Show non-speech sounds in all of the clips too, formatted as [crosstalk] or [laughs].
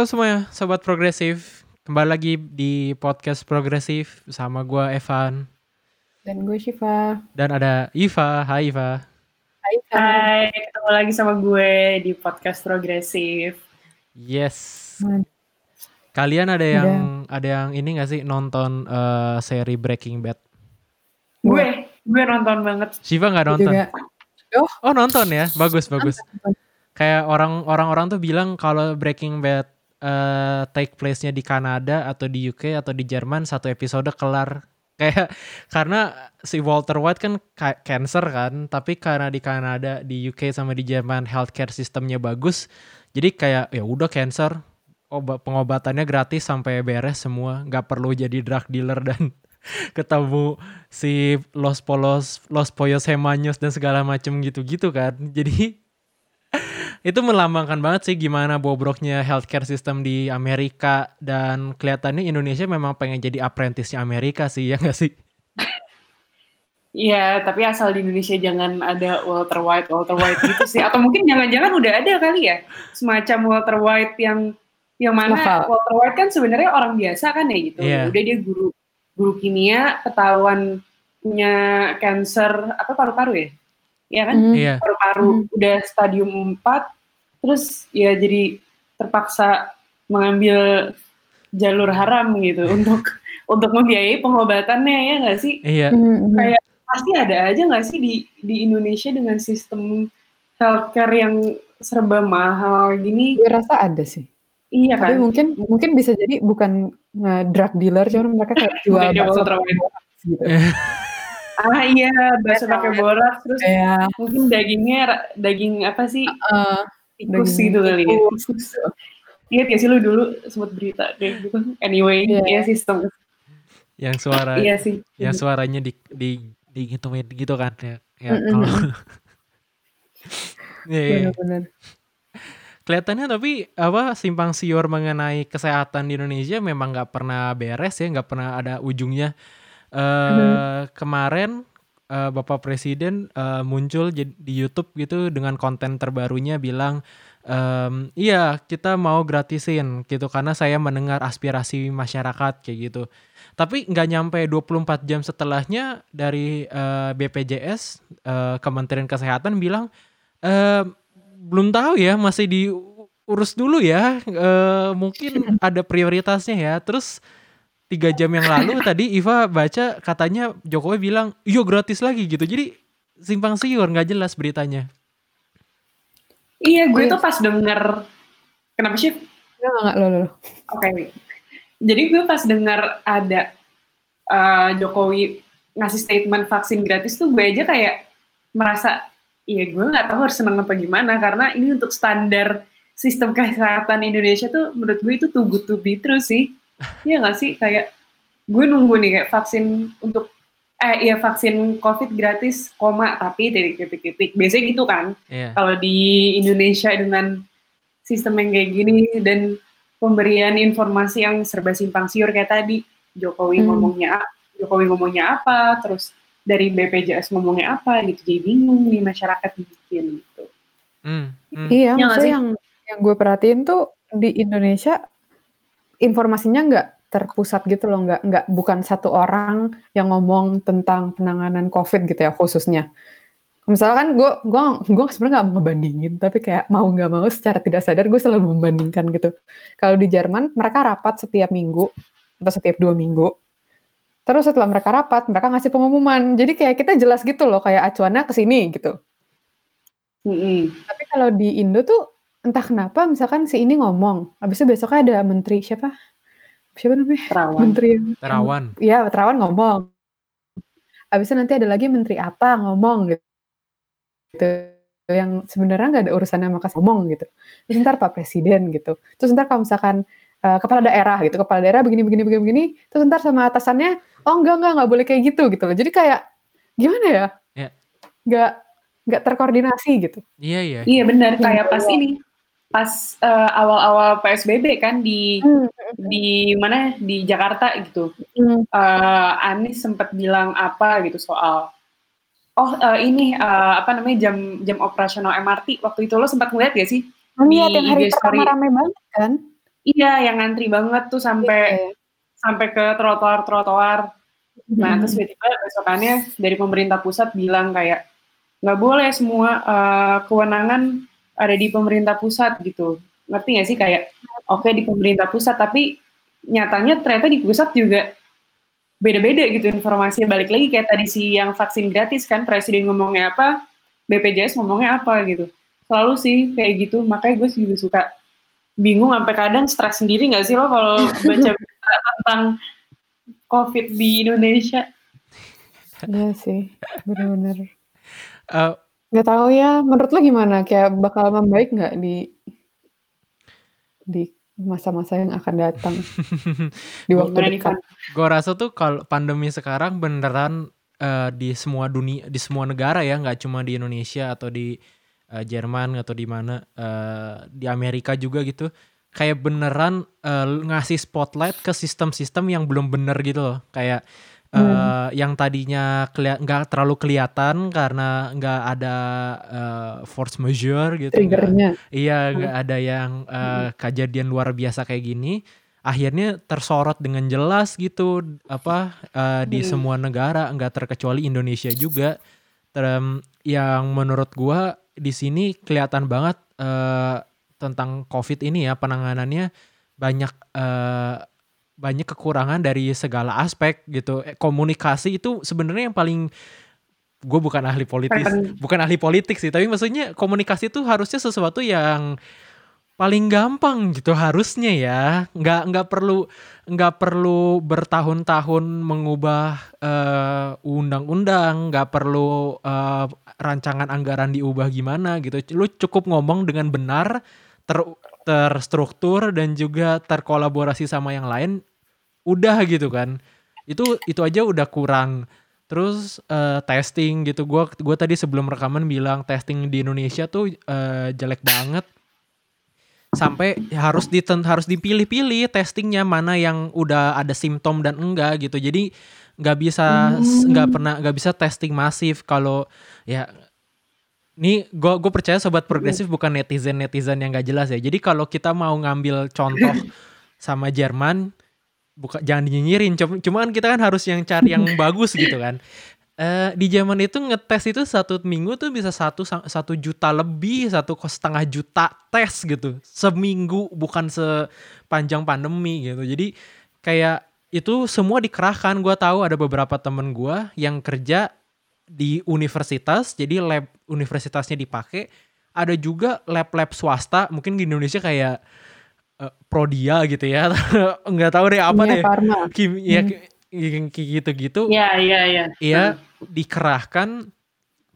Halo semuanya, sobat progresif. Kembali lagi di podcast progresif sama gua Evan Dan gue Shiva. dan ada Iva. Hai Iva. Hai. Hai, ketemu lagi sama gue di podcast progresif. Yes. Hmm. Kalian ada yang ada yang ini gak sih nonton eh, seri Breaking Bad? Gue, gue nonton banget. Shiva nggak Gue nonton? juga. Oh nonton ya, bagus bagus. Nonton. Kayak orang orang-orang tuh bilang kalau Breaking Bad eh, take place-nya di Kanada atau di UK atau di Jerman satu episode kelar. [laughs] Kayak karena si Walter White kan ka- cancer kan, tapi karena di Kanada, di UK sama di Jerman healthcare sistemnya bagus, jadi kayak ya udah cancer obat pengobatannya gratis sampai beres semua, nggak perlu jadi drug dealer [laughs] dan ketemu si Los Polos, Los Pollos Hemaños dan segala macem gitu-gitu kan. Jadi itu melambangkan banget sih gimana bobroknya healthcare system di Amerika dan kelihatannya Indonesia memang pengen jadi apprentice-nya Amerika sih ya nggak sih? Iya, tapi asal di Indonesia jangan ada Walter White, Walter White gitu sih. Atau mungkin jangan-jangan udah ada kali ya, semacam Walter White yang yang mana Lokal. Walter White kan sebenarnya orang biasa kan ya gitu. Iya. Udah dia guru guru kimia, ketahuan punya cancer apa paru-paru ya? Iya kan? Iya. paru-paru udah stadium 4 terus ya jadi terpaksa mengambil jalur haram gitu [laughs] untuk untuk membiayai pengobatannya ya nggak sih Iya. Hmm, kayak pasti ada aja nggak sih di di Indonesia dengan sistem healthcare yang serba mahal gini Gue rasa ada sih. iya Tapi kan mungkin mungkin bisa jadi bukan drug dealer, cuman mereka kayak [laughs] jual bakso gitu. [laughs] ah iya bakso pakai borak terus Kayak mungkin dagingnya daging apa sih eh, tikus daging gitu kali ya Ingat gak sih lu dulu sempat berita kayak gitu? Anyway, Iya. ya sistem. Yang suara Iya sih. yang suaranya di di digituin gitu kan ya. Ya Mm-mm. kalau [laughs] Iya, iya. benar-benar. Kelihatannya tapi apa simpang siur mengenai kesehatan di Indonesia memang nggak pernah beres ya, nggak pernah ada ujungnya. Eh Kemarin eh, Bapak Presiden eh, muncul di YouTube gitu dengan konten terbarunya bilang, em, iya kita mau gratisin gitu karena saya mendengar aspirasi masyarakat kayak gitu. Tapi nggak nyampe 24 jam setelahnya dari eh, BPJS eh, Kementerian Kesehatan bilang eh belum tahu ya masih diurus dulu ya Eh, mungkin ada prioritasnya ya terus tiga jam yang lalu [laughs] tadi Iva baca katanya Jokowi bilang yo gratis lagi gitu jadi simpang siur nggak jelas beritanya Iya, gue tuh pas denger kenapa sih? Enggak enggak lo lo. Oke. Jadi gue pas denger ada uh, Jokowi ngasih statement vaksin gratis tuh gue aja kayak merasa iya gue nggak tahu harus seneng apa gimana karena ini untuk standar sistem kesehatan Indonesia tuh menurut gue itu too good to be true sih. Iya nggak sih kayak gue nunggu nih kayak vaksin untuk eh iya vaksin COVID gratis koma tapi titik-titik-titik biasanya gitu kan Iya. kalau di Indonesia dengan sistem yang kayak gini dan pemberian informasi yang serba simpang siur kayak tadi Jokowi Hmm. ngomongnya Jokowi ngomongnya apa terus dari BPJS ngomongnya apa gitu jadi bingung nih masyarakat bikin gitu Hmm, hmm. Iya, Iya maksudnya yang yang gue perhatiin tuh di Indonesia informasinya nggak terpusat gitu loh, nggak nggak bukan satu orang yang ngomong tentang penanganan COVID gitu ya khususnya. Misalkan gue gue gue sebenarnya nggak mau ngebandingin, tapi kayak mau nggak mau secara tidak sadar gue selalu membandingkan gitu. Kalau di Jerman mereka rapat setiap minggu atau setiap dua minggu. Terus setelah mereka rapat, mereka ngasih pengumuman. Jadi kayak kita jelas gitu loh, kayak acuannya ke sini gitu. Mm-mm. Tapi kalau di Indo tuh entah kenapa misalkan si ini ngomong, habis itu besoknya ada menteri siapa? Siapa namanya? Terawan Menteri yang Terawan Iya, Terawan ngomong. Habis itu nanti ada lagi menteri apa ngomong gitu. Gitu. Yang sebenarnya nggak ada urusannya sama kas ngomong gitu. Terus ntar Pak Presiden gitu. Terus ntar kalau misalkan eh, kepala daerah gitu, kepala daerah begini begini begini begini, terus ntar sama atasannya, oh enggak enggak nggak boleh kayak gitu gitu loh. Jadi kayak gimana ya? Ya. Nggak nggak terkoordinasi gitu. iya iya iya benar kayak pas kedua. ini pas eh, awal-awal PSBB kan di Hmm. di mana di Jakarta gitu Hmm. eh Anies sempat bilang apa gitu soal oh eh, ini eh, apa namanya jam jam operasional MRT waktu itu lo sempat ngeliat gak sih Lihat Di yang hari pertama rame banget kan? Iya, yang ngantri banget tuh sampai Iya. sampai ke trotoar-trotoar. Nah, terus tiba-tiba besokannya dari pemerintah pusat bilang kayak, "Nggak boleh semua, eee, kewenangan ada di pemerintah pusat," gitu. Ngerti nggak sih? Kayak, oke di pemerintah pusat, tapi nyatanya ternyata di pusat juga beda-beda gitu informasinya. Balik lagi kayak tadi si yang vaksin gratis kan, presiden ngomongnya apa, BPJS ngomongnya apa gitu. Selalu sih kayak gitu, makanya gue juga suka bingung sampai kadang stres sendiri nggak sih lo kalau baca berita tentang COVID di Indonesia? Iya sih, bener-bener. Eee Nggak tahu ya, menurut lo gimana? Kayak bakal membaik nggak di di masa-masa yang akan datang? [laughs] Di waktu Gimana nih, dekat? Van? gua rasa tuh kalau pandemi sekarang beneran, eee, di semua dunia di semua negara ya, nggak cuma di Indonesia atau di, eee, Jerman atau di mana, eee, di Amerika juga gitu. Kayak beneran, eee, ngasih spotlight ke sistem-sistem yang belum bener gitu loh. Kayak, Hmm. eee, yang tadinya nggak terlalu kelihatan karena nggak ada, eee, force majeure gitu, nggak Trigger-nya. iya, Hmm. nggak ada yang, eee, kejadian luar biasa kayak gini, akhirnya tersorot dengan jelas gitu, apa, eee, di Hmm. semua negara, nggak terkecuali Indonesia juga. Terem yang menurut gua di sini kelihatan banget, eee, tentang COVID ini ya, penanganannya banyak, eee, banyak kekurangan dari segala aspek gitu. E komunikasi itu sebenarnya yang paling gue bukan ahli politis, bukan ahli politik sih, tapi maksudnya komunikasi itu harusnya sesuatu yang paling gampang gitu harusnya ya. Nggak nggak perlu nggak perlu bertahun-tahun mengubah, eee, undang-undang, nggak perlu, eee, rancangan anggaran diubah gimana gitu. Lu cukup ngomong dengan benar, ter terstruktur dan juga terkolaborasi sama yang lain, udah gitu kan. Itu itu aja udah kurang. Terus, eee, testing gitu, gua gua tadi sebelum rekaman bilang testing di Indonesia tuh, eee, jelek banget. Sampai harus diten harus dipilih-pilih testingnya, mana yang udah ada simptom dan enggak gitu. Jadi nggak bisa nggak Mmm. pernah nggak bisa testing masif kalau ya nih gue gue percaya sobat progresif bukan netizen-netizen yang nggak jelas ya. Jadi kalau kita mau ngambil contoh [laughs] sama Jerman, buka jangan dinyinyirin, cuman kita kan harus yang cari yang [laughs] bagus gitu kan. Eee, di Jerman itu ngetes itu 1 minggu tuh bisa 1 sa 1 juta lebih, 1,5 juta tes gitu, seminggu, bukan sepanjang pandemi gitu. Jadi kayak itu semua dikerahkan. Gua tahu ada beberapa temen gua yang kerja di universitas, jadi lab universitasnya dipakai. Ada juga lab-lab swasta, mungkin di Indonesia kayak, eee, Prodia gitu ya, [laughs] nggak tahu deh apa Kimia deh, Farma. kim ya yang kayak gitu-gitu. Iya iya iya. Iya, Heeh. dikerahkan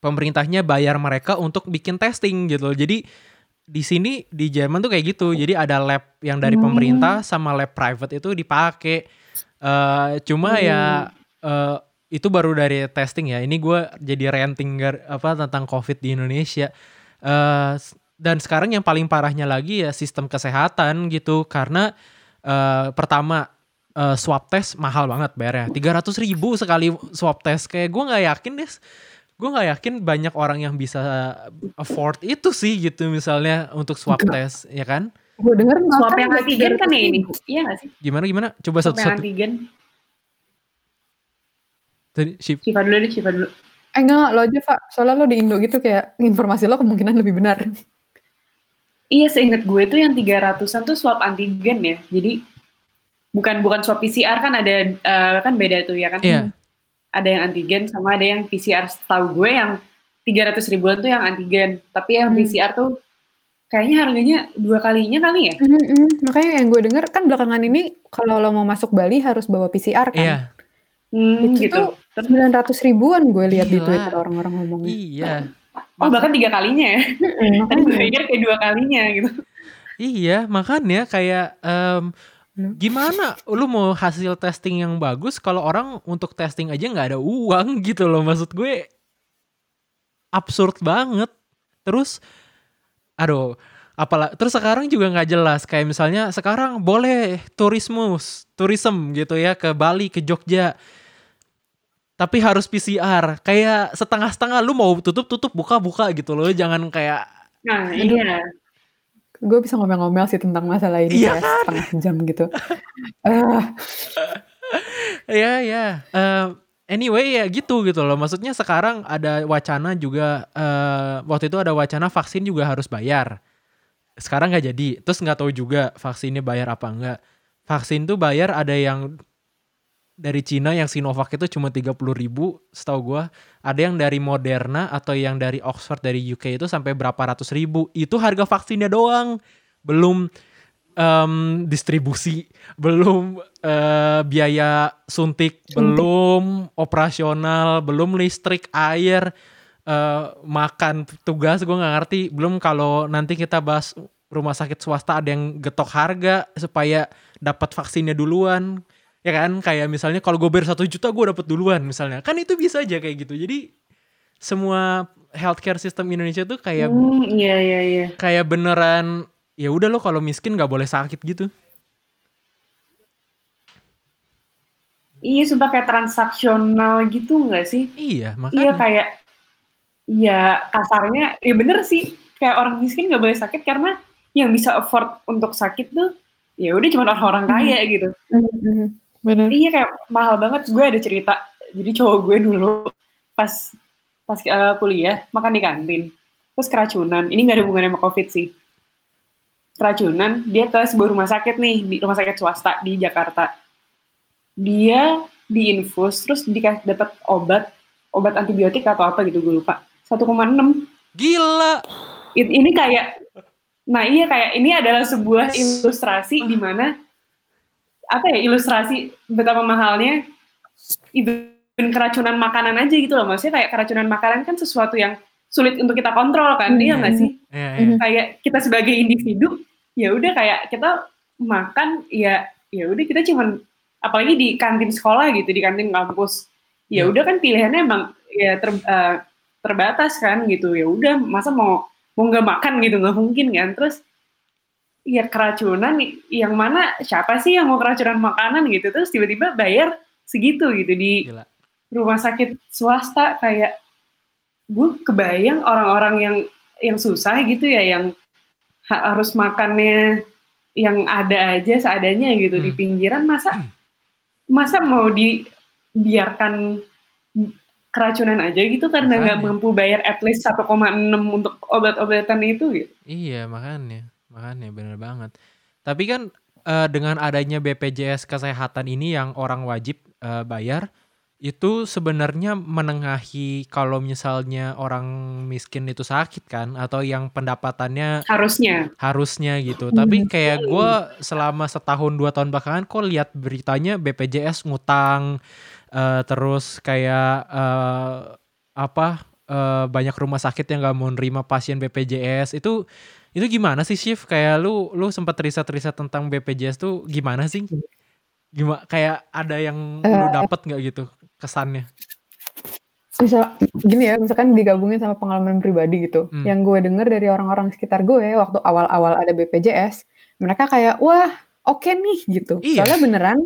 pemerintahnya bayar mereka untuk bikin testing gitu loh. Jadi di sini di Jerman tuh kayak gitu. Jadi ada lab yang dari Mmm. pemerintah sama lab private itu dipakai. Eee, cuma ya, Mmm. eee, itu baru dari testing ya. Ini gua jadi ranting apa, tentang COVID di Indonesia. S dan sekarang yang paling parahnya lagi ya sistem kesehatan gitu. Karena, eee, pertama, eee, swab test mahal banget bayarnya, Rp300.000 sekali swab test. Kayak gua nggak yakin deh, gua nggak yakin banyak orang yang bisa afford itu sih gitu misalnya untuk swab Enggak. test, ya kan? Gue denger Swab yang antigen kan ya ini? 300.000. Iya nggak sih? Gimana gimana? Coba Swab yang satu-satu. antigen. Tadi. Syifa dulu deh, dulu. Eh enggak lo aja Fa, soalnya lo di Indo gitu kayak informasi lo kemungkinan lebih benar. Iya, seinget gue tuh yang 300-an tuh swab antigen ya. Jadi bukan bukan swab PCR kan ada eee, kan beda tuh ya kan? Iya. Ada yang antigen sama ada yang PCR. Setahu gue yang 300 ribuan tuh yang antigen, tapi yang Mmm. PCR tuh kayaknya harganya 2 kalinya kali ya? Mhm mhm, makanya yang gue denger kan belakangan ini kalau lo mau masuk Bali harus bawa PCR kan. Iya. Hmm, Itu gitu. tuh 900 ribuan gue lihat di. Twitter orang-orang ngomongnya. Iya. Oh, bahkan 3 kalinya ya? Tadi gue pikir kayak 2 kalinya gitu. Iya, makanya kayak, Hmm. gimana lu mau hasil testing yang bagus kalau orang untuk testing aja nggak ada uang gitu loh. Maksud gue absurd banget. Terus aduh, apala terus sekarang juga nggak jelas, kayak misalnya sekarang boleh turismus tourism gitu ya ke Bali, ke Jogja. Tapi harus PCR, kayak setengah-setengah, lu mau tutup, tutup, buka, buka gitu loh. Jangan kayak Nah, Aduh. iya. gue bisa ngomel-ngomel sih tentang masalah ini Iya kayak kan? setengah jam gitu. [laughs] Iya ya. Eh, anyway ya gitu gitu loh. Maksudnya sekarang ada wacana juga eh waktu itu ada wacana vaksin juga harus bayar. Sekarang nggak jadi. Terus nggak tahu juga vaksinnya bayar apa enggak. Vaksin tuh bayar ada yang dari Cina yang Sinovac itu cuma 30 ribu setahu gua. Ada yang dari Moderna atau yang dari Oxford dari UK itu sampai berapa ratus ribu. Itu harga vaksinnya doang. Belum em, distribusi, [laughs] belum eh, biaya suntik, Suntik. belum operasional, belum listrik, air, eh, makan, tugas gue nggak ngerti. Belum kalau nanti kita bahas rumah sakit swasta ada yang getok harga supaya dapat vaksinnya duluan. Ya kan, kayak misalnya kalau gue bayar satu juta gue dapat duluan misalnya. Kan itu bisa aja kayak gitu. Jadi semua healthcare system Indonesia tuh kayak Hmm, iya iya iya. kayak beneran ya udah lo kalau miskin nggak boleh sakit gitu. Iya, sumpah kayak transaksional gitu nggak sih? Iya, Iya makanya. kayak, ya kasarnya, ya bener sih kayak orang miskin nggak boleh sakit karena yang bisa afford untuk sakit tuh ya udah cuma orang-orang Mhm. kaya gitu. mhm. Bener. Iya kayak mahal banget. Gue ada cerita. Jadi cowok gue dulu pas pas eh, kuliah makan di kantin, terus keracunan. Ini nggak ada hubungannya sama covid sih. Keracunan, dia ke sebuah rumah sakit nih, di rumah sakit swasta di Jakarta. Dia diinfus, terus dikasih dapat obat, obat antibiotik atau apa gitu gue lupa. 1,6. Gila. It- ini kayak, nah iya kayak ini adalah sebuah ilustrasi di mana apa ya ilustrasi betapa mahalnya even keracunan makanan aja gitu loh maksudnya kayak keracunan makanan kan sesuatu yang sulit untuk kita kontrol kan iya nggak sih Iya, iya. Mhm. kayak kita sebagai individu ya udah kayak kita makan ya ya udah kita cuman apalagi di kantin sekolah gitu di kantin kampus ya Ya. udah kan pilihannya emang ya ter- eh, terbatas kan gitu ya udah masa mau mau nggak makan gitu nggak mungkin kan terus ya keracunan yang mana siapa sih yang mau keracunan makanan gitu terus tiba-tiba bayar segitu gitu di Gila. rumah sakit swasta kayak gue kebayang orang-orang yang yang susah gitu ya yang ha- harus makannya yang ada aja seadanya gitu di Hmm. pinggiran masa masa mau dibiarkan keracunan aja gitu karena nggak mampu bayar at least 1,6 untuk obat-obatan itu gitu. Iya, makanya. Makanya bener banget. Tapi kan eh, dengan adanya BPJS kesehatan ini yang orang wajib eh, bayar itu sebenarnya menengahi kalau misalnya orang miskin itu sakit kan atau yang pendapatannya Harusnya. harusnya gitu. Hmm. Tapi kayak gue selama setahun dua tahun belakangan kok lihat beritanya BPJS ngutang eh, terus kayak eh, apa eh, banyak rumah sakit yang gak mau nerima pasien BPJS itu itu gimana sih Shift kayak lu lu sempat riset-riset tentang BPJS tuh gimana sih? Gimana kayak ada yang lu Eh. dapat nggak gitu kesannya? Misal gini ya, misalkan digabungin sama pengalaman pribadi gitu. Hmm. Yang gue denger dari orang-orang sekitar gue waktu awal-awal ada BPJS, mereka kayak wah oke nih gitu. Iya. Soalnya beneran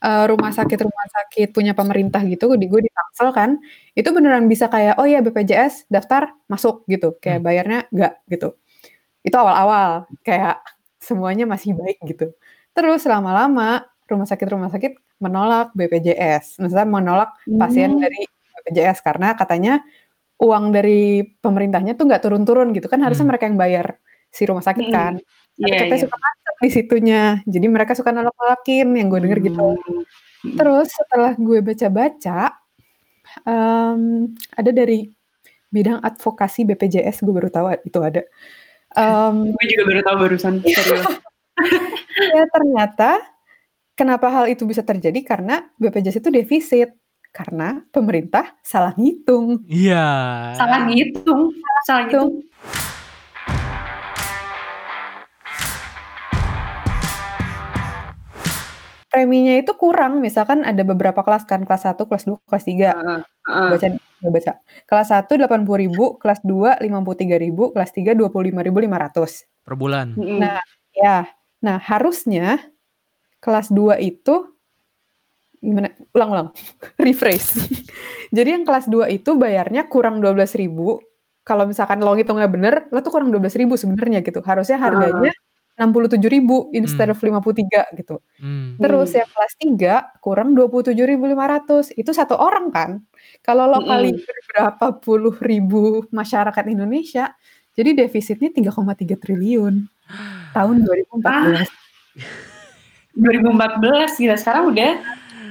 eh, rumah sakit rumah sakit punya pemerintah gitu di gue di Tangsel kan, itu beneran bisa kayak oh ya BPJS daftar masuk gitu, kayak Hmm. bayarnya enggak gitu. Itu awal-awal kayak semuanya masih baik gitu. Terus lama-lama rumah sakit rumah sakit menolak BPJS, misalnya menolak pasien Hmm. dari BPJS karena katanya uang dari pemerintahnya tuh nggak turun-turun gitu kan harusnya Hmm. mereka yang bayar si rumah sakit Hmm. kan. Tapi Iya, katanya iya. suka macet di situnya. Jadi mereka suka nolak-nolakin yang gue denger gitu. Hmm. Terus setelah gue baca-baca em, ada dari bidang advokasi BPJS gue baru tahu itu ada. Em, Gue juga baru tahu barusan [laughs] ya ternyata kenapa hal itu bisa terjadi karena BPJS itu defisit karena pemerintah salah ngitung. Iya. salah ngitung, salah ngitung. Preminya itu kurang, misalkan ada beberapa kelas kan, kelas 1, kelas 2, kelas 3. Heeh, heeh. Baca baca. Kelas 1 80.000, kelas 2 53.000, kelas 3 25.500. Per bulan. Nah, ya. Nah, harusnya kelas 2 itu gimana? Ulang-ulang. [laughs] Rephrase. [laughs] Jadi yang kelas 2 itu bayarnya kurang 12.000 kalau misalkan lo ngitungnya bener, lo tuh kurang 12.000 sebenarnya gitu. Harusnya harganya 67.000 instead Hmm. of 53 gitu. Hmm. Terus Hmm. yang kelas 3 kurang 27.500. Itu satu orang kan. Kalau lo kali Mm-mm. berapa puluh ribu masyarakat Indonesia, jadi defisitnya 3,3 triliun tahun 2014. 2014 [laughs] gila sekarang udah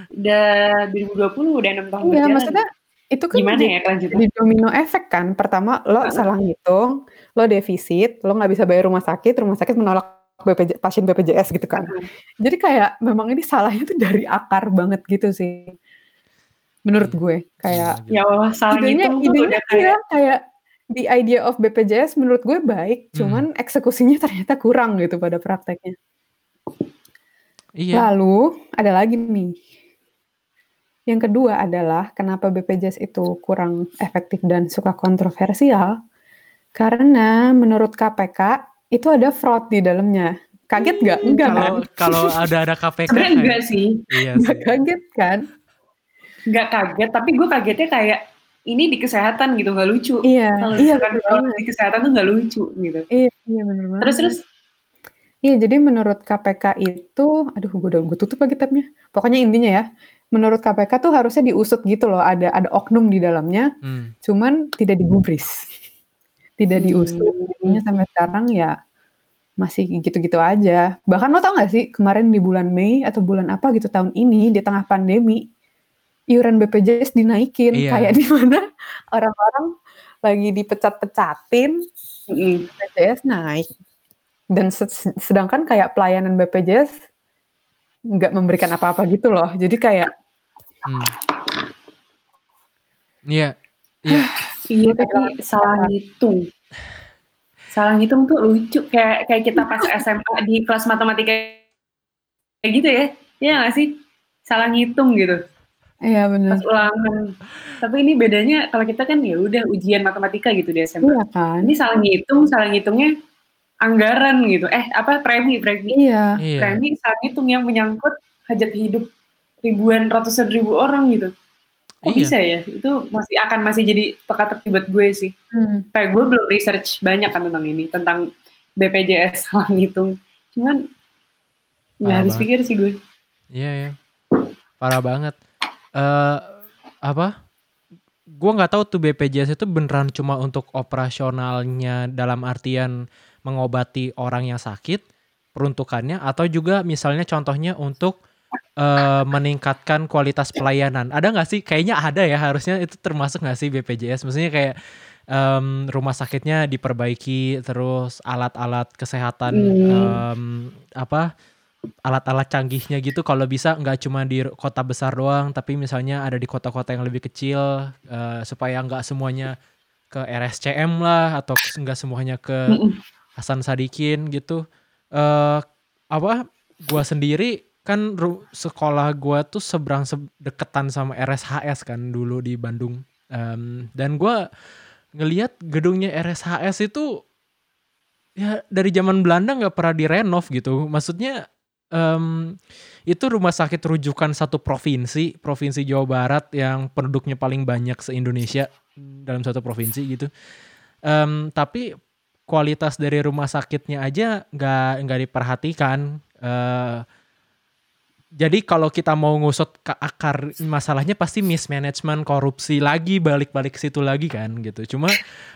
udah 2020 udah enam tahun Iya, berjalan. maksudnya itu kan gimana ya kelanjutan? jadi domino efek kan. Pertama lo salah ngitung, lo defisit, lo nggak bisa bayar rumah sakit, rumah sakit menolak BPJ, pasien BPJS gitu kan. Heeh. Jadi kayak memang ini salahnya tuh dari akar banget gitu sih. Menurut gue kayak Gila, Ya Allah, salah idenya tuh idenya iya kayak kayak the idea of BPJS menurut gue baik, Hmm. cuman eksekusinya ternyata kurang gitu pada prakteknya. Iya. Lalu ada lagi nih. Yang kedua adalah kenapa BPJS itu kurang efektif dan suka kontroversial? Karena menurut KPK itu ada fraud di dalamnya. Kaget nggak? Enggak kan? Kalau kalau ada ada KPK sebenarnya kayak- enggak sih, Iya sih. kaget kan? enggak kaget, tapi gue kagetnya kayak ini di kesehatan gitu nggak lucu. Iya, Kalau iya banget. di kesehatan tuh nggak lucu gitu. Iya, iya bener banget. Terus terus Iya, jadi menurut KPK itu, aduh gue udah gue tutup lagi tabnya. Pokoknya intinya ya, menurut KPK tuh harusnya diusut gitu loh, ada ada oknum di dalamnya, Hmm. cuman tidak digubris, tidak diusut. Hmm. Jadinya sampai sekarang ya masih gitu-gitu aja. Bahkan lo tau gak sih kemarin di bulan Mei atau bulan apa gitu tahun ini di tengah pandemi, iuran BPJS dinaikin, Iya. kayak [laughs] di mana orang-orang lagi dipecat-pecatin, mm, BPJS naik. Dan se- sedangkan kayak pelayanan BPJS nggak memberikan apa-apa gitu loh. Jadi kayak Hmm. Iya. Iya. [sighs] iya tapi salah ngitung. Salah ngitung tuh lucu kayak kayak kita pas [laughs] SMA di kelas matematika kayak gitu ya. Iya nggak sih? Salah ngitung gitu. iya bener. pas ulangan. Tapi ini bedanya kalau kita kan ya udah ujian matematika gitu di SMA. Iya kan? Ini salah ngitung, salah ngitungnya anggaran gitu. Eh apa premi, premi. Iya. Iya. Premi salah ngitung yang menyangkut hajat hidup ribuan ratusan ribu orang gitu. Kok Iya. bisa ya? Itu masih akan masih jadi teka-teki buat gue sih. Hmm. Kayak gue belum research banyak kan tentang ini, tentang BPJS [laughs] salah ngitung. Cuman ya habis banget. pikir sih gue. Iya ya. Parah banget. Eh apa? Gua nggak tahu tuh BPJS itu beneran cuma untuk operasionalnya dalam artian mengobati orang yang sakit peruntukannya atau juga misalnya contohnya untuk eh, meningkatkan kualitas pelayanan. Ada nggak sih? Kayaknya ada ya. Harusnya itu termasuk nggak sih BPJS? Maksudnya kayak em, rumah sakitnya diperbaiki, terus alat-alat kesehatan Hmm. em, apa alat-alat canggihnya gitu kalau bisa nggak cuma di kota besar doang tapi misalnya ada di kota-kota yang lebih kecil eh, supaya nggak semuanya ke RSCM lah atau nggak semuanya ke. Hasan Sadikin gitu eh apa gua sendiri kan sekolah gua tuh seberang se- deketan sama RSHS kan dulu di Bandung. Em, dan gua ngelihat gedungnya RSHS itu ya dari zaman Belanda nggak pernah direnov gitu. Maksudnya em, itu rumah sakit rujukan satu provinsi provinsi Jawa Barat yang penduduknya paling banyak se Indonesia dalam satu provinsi gitu. Em, tapi kualitas dari rumah sakitnya aja nggak nggak diperhatikan. Eh, jadi kalau kita mau ngusut ke akar masalahnya pasti mismanagement korupsi lagi balik-balik ke situ lagi kan gitu cuma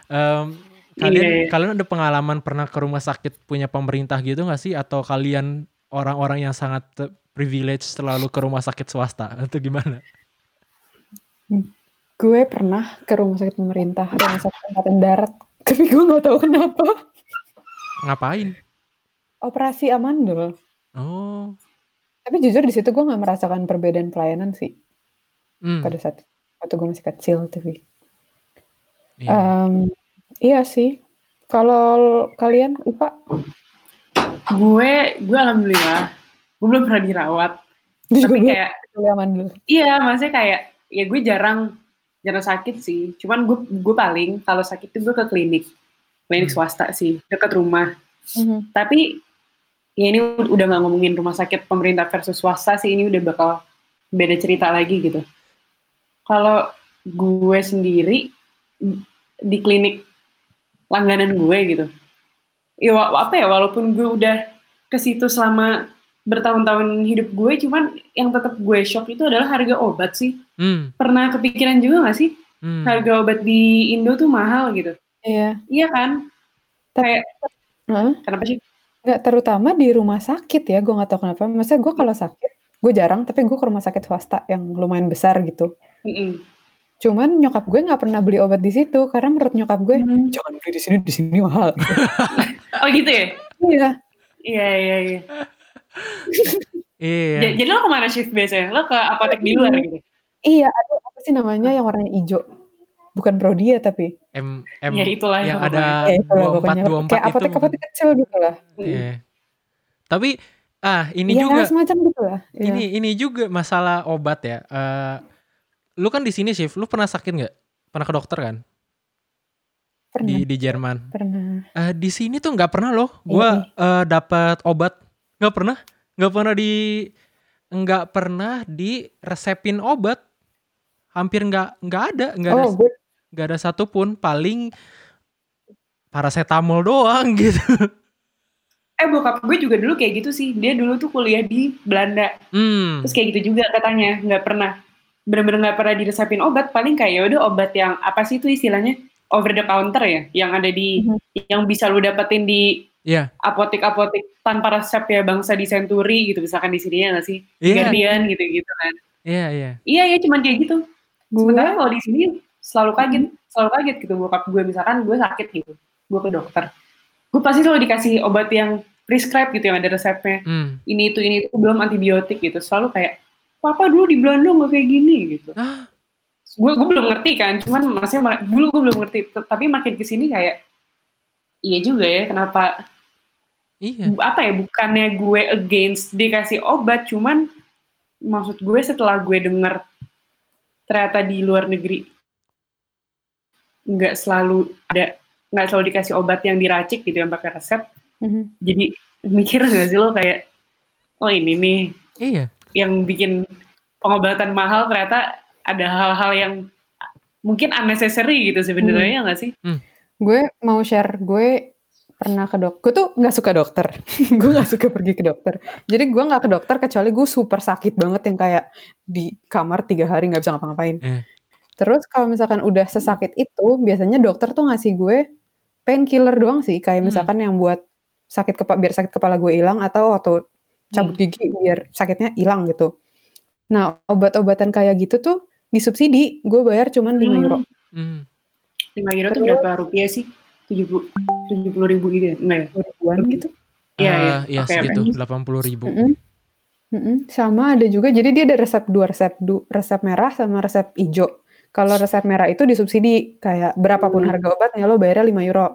em, kalian iya. kalian ada pengalaman pernah ke rumah sakit punya pemerintah gitu nggak sih atau kalian orang-orang yang sangat privilege terlalu ke rumah sakit swasta atau gimana Gue pernah ke rumah sakit pemerintah, rumah sakit angkatan darat. [laughs] Tapi gue nggak tahu kenapa. ngapain Operasi amandel. oh Tapi jujur di situ gue nggak merasakan perbedaan pelayanan sih hmm, pada saat waktu gue masih kecil. Tapi iya. Em, iya sih. Kalau kalian, Ipa, Gue, gue alhamdulillah, gue belum pernah dirawat. juga Tapi belum kayak amandel. Iya, maksudnya kayak ya gue jarang jarang sakit sih. Cuman gue gue paling kalau sakit itu gue ke klinik, klinik Hmm. swasta sih dekat rumah. Mhm. Tapi ya ini udah nggak ngomongin rumah sakit pemerintah versus swasta sih. Ini udah bakal beda cerita lagi gitu. Kalau gue sendiri di klinik langganan gue gitu. Ya apa ya walaupun gue udah ke situ selama bertahun-tahun hidup gue, cuman yang tetap gue shock itu adalah harga obat sih. Hmm. Pernah kepikiran juga gak sih Hmm. harga obat di Indo tuh mahal gitu? Iya. Iya kan? Kayak Heeh. kenapa sih? Nggak terutama di rumah sakit ya, gue nggak tahu kenapa. Maksudnya gue kalau sakit, gue jarang, tapi gue ke rumah sakit swasta yang lumayan besar gitu. Cuman nyokap gue nggak pernah beli obat di situ karena menurut nyokap gue Hmm. jangan beli di sini, di sini mahal. [laughs] Oh gitu ya? Iya. Iya iya iya. Iya. Ja- Jadi lo ke mana shift biasanya? Lo ke apotek di luar gitu? Iya, ada apa sih namanya yang warnanya hijau? Bukan Prodia tapi. M M Ya itulah yang ada Ya itu lah dua empat dua empat Kayak itu. apotek-apotek kecil gitu lah. Iya. Tapi ah ini Iya, juga semacam gitu lah. Iya. ini ini juga masalah obat ya. Eh, lu kan di sini shift, lu pernah sakit nggak? Pernah ke dokter kan? pernah, Di di Jerman. pernah. Eh, di sini tuh nggak pernah loh. Iya, Gua eh, dapat obat nggak pernah, nggak pernah di nggak pernah di resepin obat. Hampir nggak nggak ada, nggak ada Oh, gue nggak ada satupun. Paling paracetamol doang [laughs] gitu. Eh bokap gue juga dulu kayak gitu sih. Dia dulu tuh kuliah di Belanda. Hmm. Terus kayak gitu juga katanya, nggak pernah bener-bener nggak pernah diresepin obat. Paling kayak ya udah obat yang apa sih itu istilahnya over the counter ya, yang ada di, Mhm. yang bisa lu dapetin di Iya. apotek-apotek tanpa resep ya bangsa di Century gitu, misalkan di sini ya nggak sih, Iya. Guardian gitu-gitu kan. Iya iya. Iya ya cuman kayak gitu. gue Sementara kalau di sini selalu kaget, selalu kaget gitu bokap gue misalkan gue sakit gitu, gue ke dokter, gue pasti selalu dikasih obat yang prescribe gitu yang ada resepnya. Hmm. Ini itu ini itu belum antibiotik gitu, selalu kayak papa dulu di Belanda nggak kayak gini gitu. Gue gue belum ngerti kan, cuman maksudnya ma- dulu gue belum ngerti, tapi makin ke sini kayak iya juga ya kenapa Iya. apa ya bukannya gue against dikasih obat, cuman maksud gue setelah gue denger ternyata di luar negeri nggak selalu ada nggak selalu dikasih obat yang diracik gitu yang pakai resep Mhm. jadi mikir [laughs] nggak sih lo kayak oh ini nih Iya. yang bikin pengobatan mahal ternyata ada hal-hal yang mungkin unnecessary gitu sebenarnya nggak sih gue mau share gue pernah ke dokter. Gue tuh nggak suka dokter. [laughs] gue nggak suka pergi ke dokter. Jadi gue nggak ke dokter kecuali gue super sakit banget yang kayak di kamar tiga hari nggak bisa ngapa-ngapain. Eh. Terus kalau misalkan udah sesakit itu, biasanya dokter tuh ngasih gue painkiller doang sih. Kayak Hmm. misalkan yang buat sakit kepala biar sakit kepala gue hilang atau atau cabut gigi biar sakitnya hilang gitu. Nah obat-obatan kayak gitu tuh disubsidi. Gue bayar cuman 5 euro. Hmm. 5 euro tuh berapa rupiah sih 70 70 ribu gitu ya enggak ya ribuan gitu. Iya, Ah, iya. iya Oke, segitu, oke. 80 ribu. Mm-mm. Mm-mm. Sama ada juga, jadi dia ada resep dua resep, du, resep merah sama resep hijau. Kalau resep merah itu disubsidi, kayak berapapun Hmm. harga obatnya lo bayarnya 5 euro.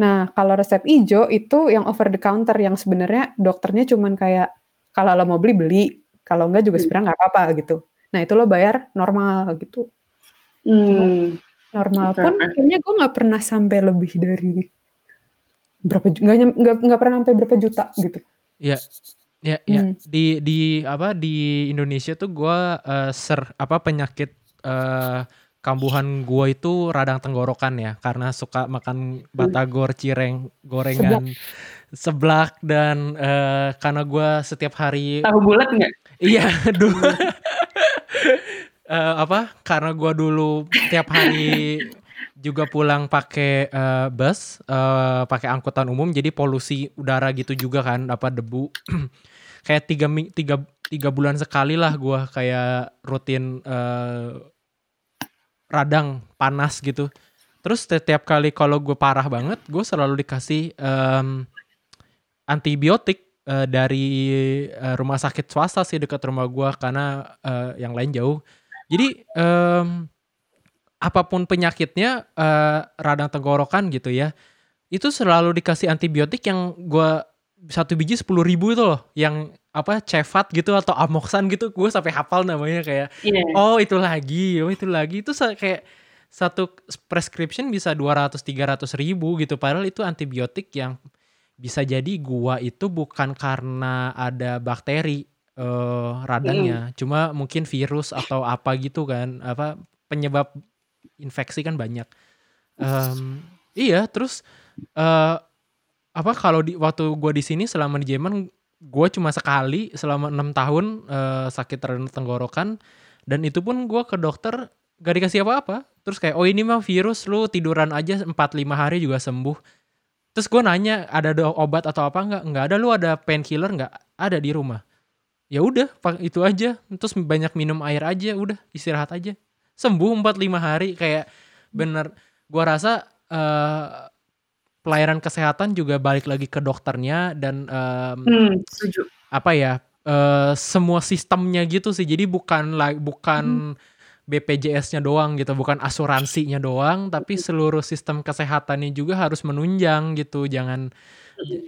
Nah, kalau resep hijau itu yang over the counter, yang sebenarnya dokternya cuman kayak, kalau lo mau beli, beli. Kalau enggak juga Hmm. sebenarnya nggak apa-apa gitu. Nah, itu lo bayar normal gitu. Hmm. Normal pun kayaknya gue nggak pernah sampai lebih dari berapa nggak nggak pernah sampai berapa juta gitu. Iya. Ya, ya. Hmm. Di di apa di Indonesia tuh gua eh, ser apa penyakit eh, kambuhan gua itu radang tenggorokan ya karena suka makan batagor, cireng, gorengan, seblak dan eh, karena gua setiap hari tahu bulat nggak Iya, [laughs] dulu. [laughs] Eh, apa? Karena gua dulu tiap hari juga pulang pakai eh, bus, eh, pakai angkutan umum, jadi polusi udara gitu juga kan, apa debu. [clears throat] kayak tiga, tiga, tiga bulan sekali lah gua kayak rutin eh, radang panas gitu. Terus setiap kali kalau gue parah banget, gue selalu dikasih em, antibiotik eh, dari eh, rumah sakit swasta sih dekat rumah gua karena eh, yang lain jauh. Jadi em, apa pun penyakitnya eh, radang tenggorokan gitu ya, itu selalu dikasih antibiotik yang gua satu biji sepuluh ribu itu loh, yang apa cefat gitu atau amoxan gitu, gue sampai hafal namanya kayak iya. Oh itu lagi, oh itu lagi. Itu kayak satu prescription bisa 200-300 ribu gitu padahal itu antibiotik yang bisa jadi gua itu bukan karena ada bakteri eh, radangnya. Cuma mungkin virus atau apa gitu kan apa penyebab infeksi kan banyak. Um, iya, terus uh, apa kalau di waktu gue di sini selama di Jerman gue cuma sekali selama enam tahun uh, sakit tenggorokan. Dan itu pun gue ke dokter gak dikasih apa-apa. Terus kayak oh ini mah virus lu tiduran aja 4-5 hari juga sembuh. Terus gue nanya ada obat atau apa nggak? Nggak ada lu ada painkiller nggak? Ada di rumah. Ya udah itu aja. Terus banyak minum air aja udah istirahat aja sembuh 4-5 hari kayak bener. Gue rasa uh, pelayanan kesehatan juga balik lagi ke dokternya dan um, hmm, setuju. apa ya uh, semua sistemnya gitu sih. Jadi bukan bukan hmm. BPJS-nya doang gitu bukan asuransinya doang tapi seluruh sistem kesehatannya juga harus menunjang gitu. Jangan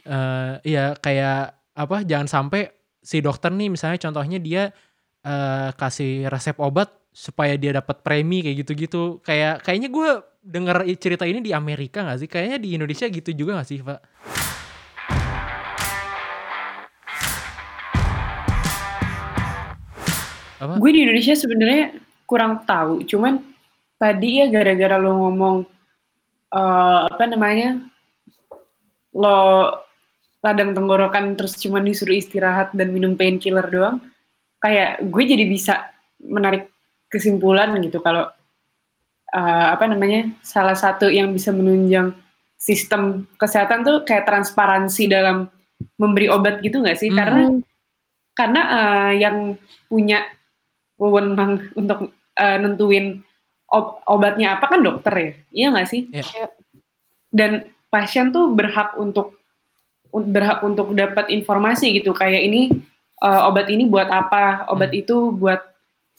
uh, ya kayak apa jangan sampai si dokter nih misalnya contohnya dia uh, kasih resep obat supaya dia dapat premi kayak gitu-gitu kayak kayaknya gue denger cerita ini di Amerika gak sih? Kayaknya di Indonesia gitu juga gak sih, Pak? Apa? Gue di Indonesia sebenarnya kurang tahu, cuman tadi ya gara-gara lo ngomong uh, apa namanya lo radang tenggorokan terus cuma disuruh istirahat dan minum painkiller doang, kayak gue jadi bisa menarik kesimpulan gitu kalau uh, apa namanya salah satu yang bisa menunjang sistem kesehatan tuh kayak transparansi dalam memberi obat gitu nggak sih? Hmm. Karena karena uh, yang punya wewenang untuk uh, nentuin ob obatnya apa kan dokter ya, iya nggak sih? Yeah. Dan pasien tuh berhak untuk berhak untuk dapat informasi gitu kayak ini uh, obat ini buat apa, obat hmm. itu buat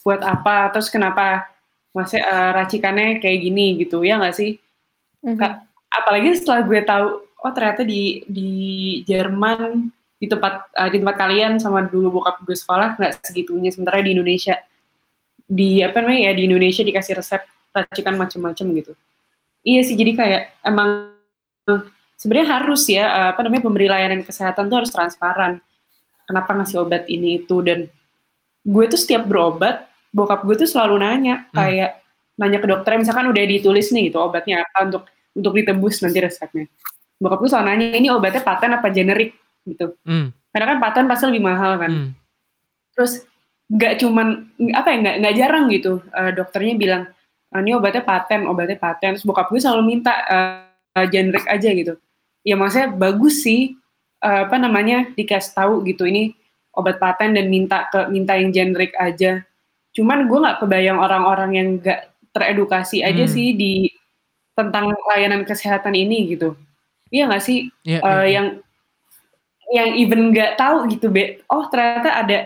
buat apa, terus kenapa masih uh, racikannya kayak gini gitu ya nggak sih? Mm-hmm. apalagi setelah gue tahu oh ternyata di di Jerman di tempat uh, di tempat kalian sama dulu bokap gue sekolah nggak segitunya sementara di Indonesia. Di apa namanya ya di Indonesia dikasih resep racikan macam-macam gitu. Iya sih jadi kayak emang sebenarnya harus ya uh, apa namanya pemberi layanan kesehatan tuh harus transparan. Kenapa ngasih obat ini itu? Dan gue tuh setiap berobat bokap gue tuh selalu nanya hmm. kayak nanya ke dokter misalkan udah ditulis nih gitu obatnya apa untuk untuk ditebus nanti resepnya. Bokap gue selalu nanya ini obatnya paten apa generik? gitu. Hmm. karena kan paten pasti lebih mahal kan. Hmm. terus nggak cuman apa ya nggak nggak jarang gitu uh, dokternya bilang ah, ini obatnya paten obatnya paten. Terus bokap gue selalu minta uh, generik aja gitu. Ya maksudnya bagus sih uh, apa namanya dikasih tahu gitu ini obat paten dan minta ke minta yang generik aja Cuman gue nggak kebayang orang-orang yang nggak teredukasi aja hmm. sih di tentang layanan kesehatan ini gitu. Iya nggak sih? Yeah, uh, yeah. Yang yang even nggak tahu gitu, be. Oh ternyata ada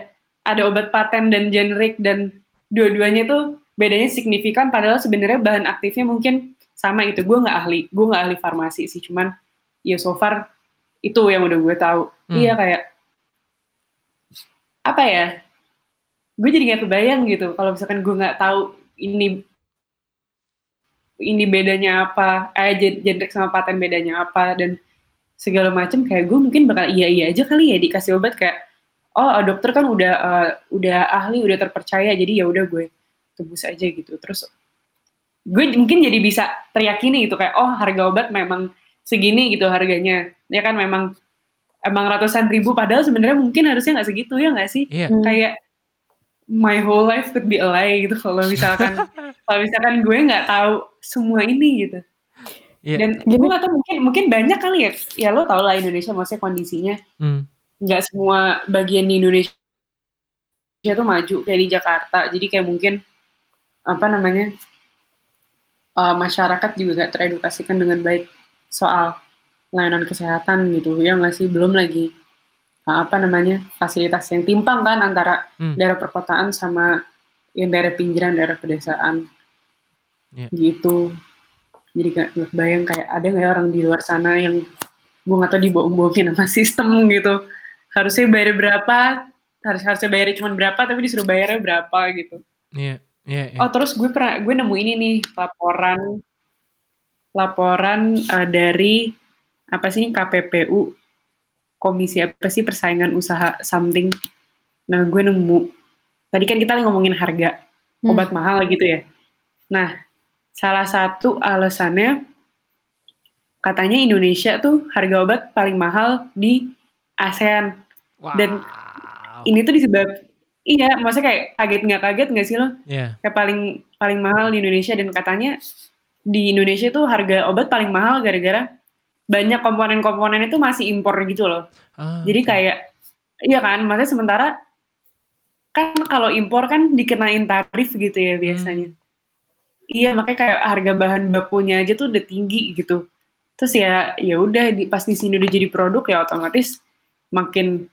ada obat paten dan generik dan dua-duanya tuh bedanya signifikan. Padahal sebenarnya bahan aktifnya mungkin sama itu. Gue nggak ahli, gue nggak ahli farmasi sih. Cuman ya so far itu yang udah gue tahu. Hmm. Iya kayak apa ya? Gue jadi nggak kebayang gitu kalau misalkan gue nggak tahu ini ini bedanya apa eh generic sama paten bedanya apa dan segala macam kayak gue mungkin bakal iya iya aja kali ya dikasih obat kayak oh dokter kan udah uh, udah ahli udah terpercaya jadi ya udah gue tebus aja gitu. Terus gue mungkin jadi bisa teriyakini gitu kayak oh harga obat memang segini gitu harganya. Ya kan memang emang ratusan ribu padahal sebenarnya mungkin harusnya nggak segitu ya nggak sih? Yeah. kayak my whole life could be a lie gitu kalau misalkan [laughs] kalau misalkan gue nggak tahu semua ini gitu. Yeah. Dan gue nggak tahu mungkin mungkin banyak kali ya. Ya lo tau lah Indonesia maksudnya kondisinya hmm. nggak hmm. semua bagian di Indonesia tuh maju kayak di Jakarta. Jadi kayak mungkin apa namanya uh, masyarakat juga gak teredukasikan dengan baik soal layanan kesehatan gitu ya nggak sih belum lagi apa namanya fasilitas yang timpang kan antara hmm. daerah perkotaan sama yang daerah pinggiran daerah pedesaan yeah. gitu jadi gak, gak bayang kayak ada nggak ya orang di luar sana yang gue nggak tahu dibohong-bohongin sama [laughs] sistem gitu harusnya bayar berapa harus harusnya bayar cuma berapa tapi disuruh bayarnya berapa gitu yeah. Yeah, yeah. oh terus gue pernah gue nemu ini nih laporan laporan uh, dari apa sih KPPU komisi apa sih persaingan usaha something. Nah, gue nemu. Tadi kan kita ngomongin harga hmm. obat mahal gitu ya. Nah, salah satu alasannya katanya Indonesia tuh harga obat paling mahal di ASEAN. Wow. Dan ini tuh disebab iya, maksudnya kayak kaget nggak kaget nggak sih lo? Iya. Kayak paling paling mahal di Indonesia dan katanya di Indonesia tuh harga obat paling mahal gara-gara banyak komponen-komponen itu masih impor gitu loh. Ah, Jadi kayak iya kan, maksudnya sementara kan kalau impor kan dikenain tarif gitu ya biasanya. Iya, makanya kayak harga bahan bakunya aja tuh udah tinggi gitu. Terus ya ya udah di, pas di sini udah jadi produk ya otomatis makin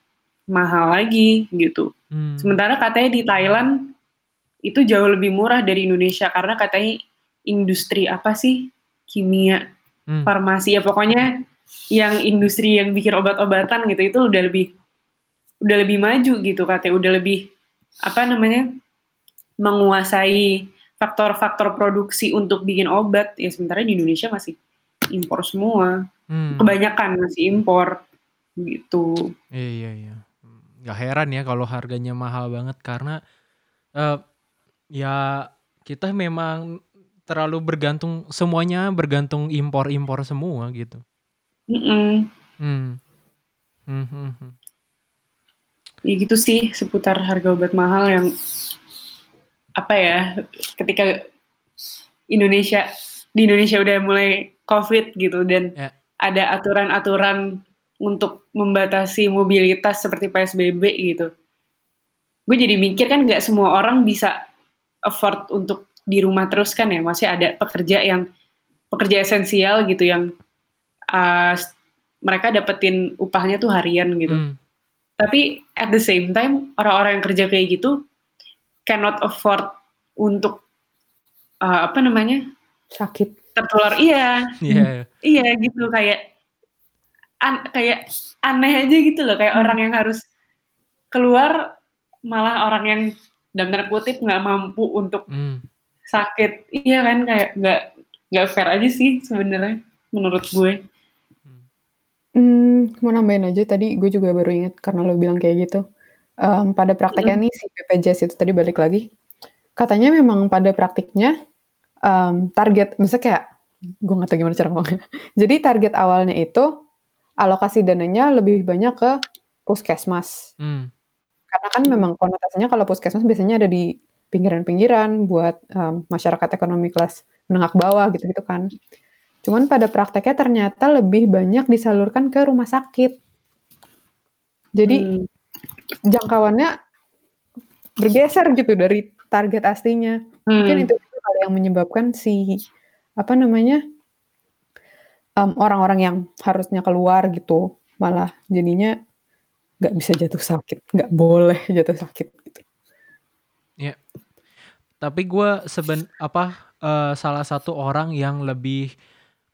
mahal lagi gitu. Hmm. Sementara katanya di Thailand itu jauh lebih murah dari Indonesia karena katanya industri apa sih kimia, Hmm. farmasi ya pokoknya yang industri yang bikin obat-obatan gitu itu udah lebih udah lebih maju gitu katanya udah lebih apa namanya menguasai faktor-faktor produksi untuk bikin obat ya sementara di Indonesia masih impor semua Hmm. kebanyakan masih impor gitu Iya iya iya. Nggak heran ya kalau harganya mahal banget karena eh, ya kita memang terlalu bergantung semuanya bergantung impor-impor semua gitu. Mm-mm. Hmm. Hmm, hmm, hmm. ya gitu sih seputar harga obat mahal yang apa ya ketika Indonesia di Indonesia udah mulai COVID gitu dan Ya. ada aturan-aturan untuk membatasi mobilitas seperti PSBB gitu. Gue jadi mikir kan nggak semua orang bisa afford untuk di rumah terus kan ya, masih ada pekerja yang pekerja esensial gitu yang uh, mereka dapetin upahnya tuh harian gitu. Hmm. Tapi at the same time orang-orang yang kerja kayak gitu cannot afford untuk uh, apa namanya Sakit. tertular. Iya, Iya. iya gitu kayak an kayak aneh aja gitu loh kayak orang yang harus keluar malah orang yang dalam tanda kutip nggak mampu untuk Hmm. Sakit. Iya kan kayak nggak nggak fair aja sih sebenarnya menurut gue. Hmm, mau nambahin aja tadi gue juga baru ingat karena lo bilang kayak gitu. Em, pada prakteknya nih si BPJS itu tadi balik lagi. Katanya memang pada praktiknya em, target, misalnya kayak gue nggak tahu gimana cara ngomongnya. [laughs] Jadi target awalnya itu alokasi dananya lebih banyak ke puskesmas. Hmm. Karena kan memang konotasinya kalau puskesmas biasanya ada di pinggiran-pinggiran buat em, masyarakat ekonomi kelas menengah ke bawah gitu-gitu kan. Cuman pada prakteknya ternyata lebih banyak disalurkan ke rumah sakit. Jadi Hmm. jangkauannya bergeser gitu dari target aslinya. Mungkin Hmm. itu juga hal yang menyebabkan si apa namanya em, orang-orang yang harusnya keluar gitu malah jadinya nggak bisa jatuh sakit, nggak boleh jatuh sakit gitu. Tapi gue seben apa eh, salah satu orang yang lebih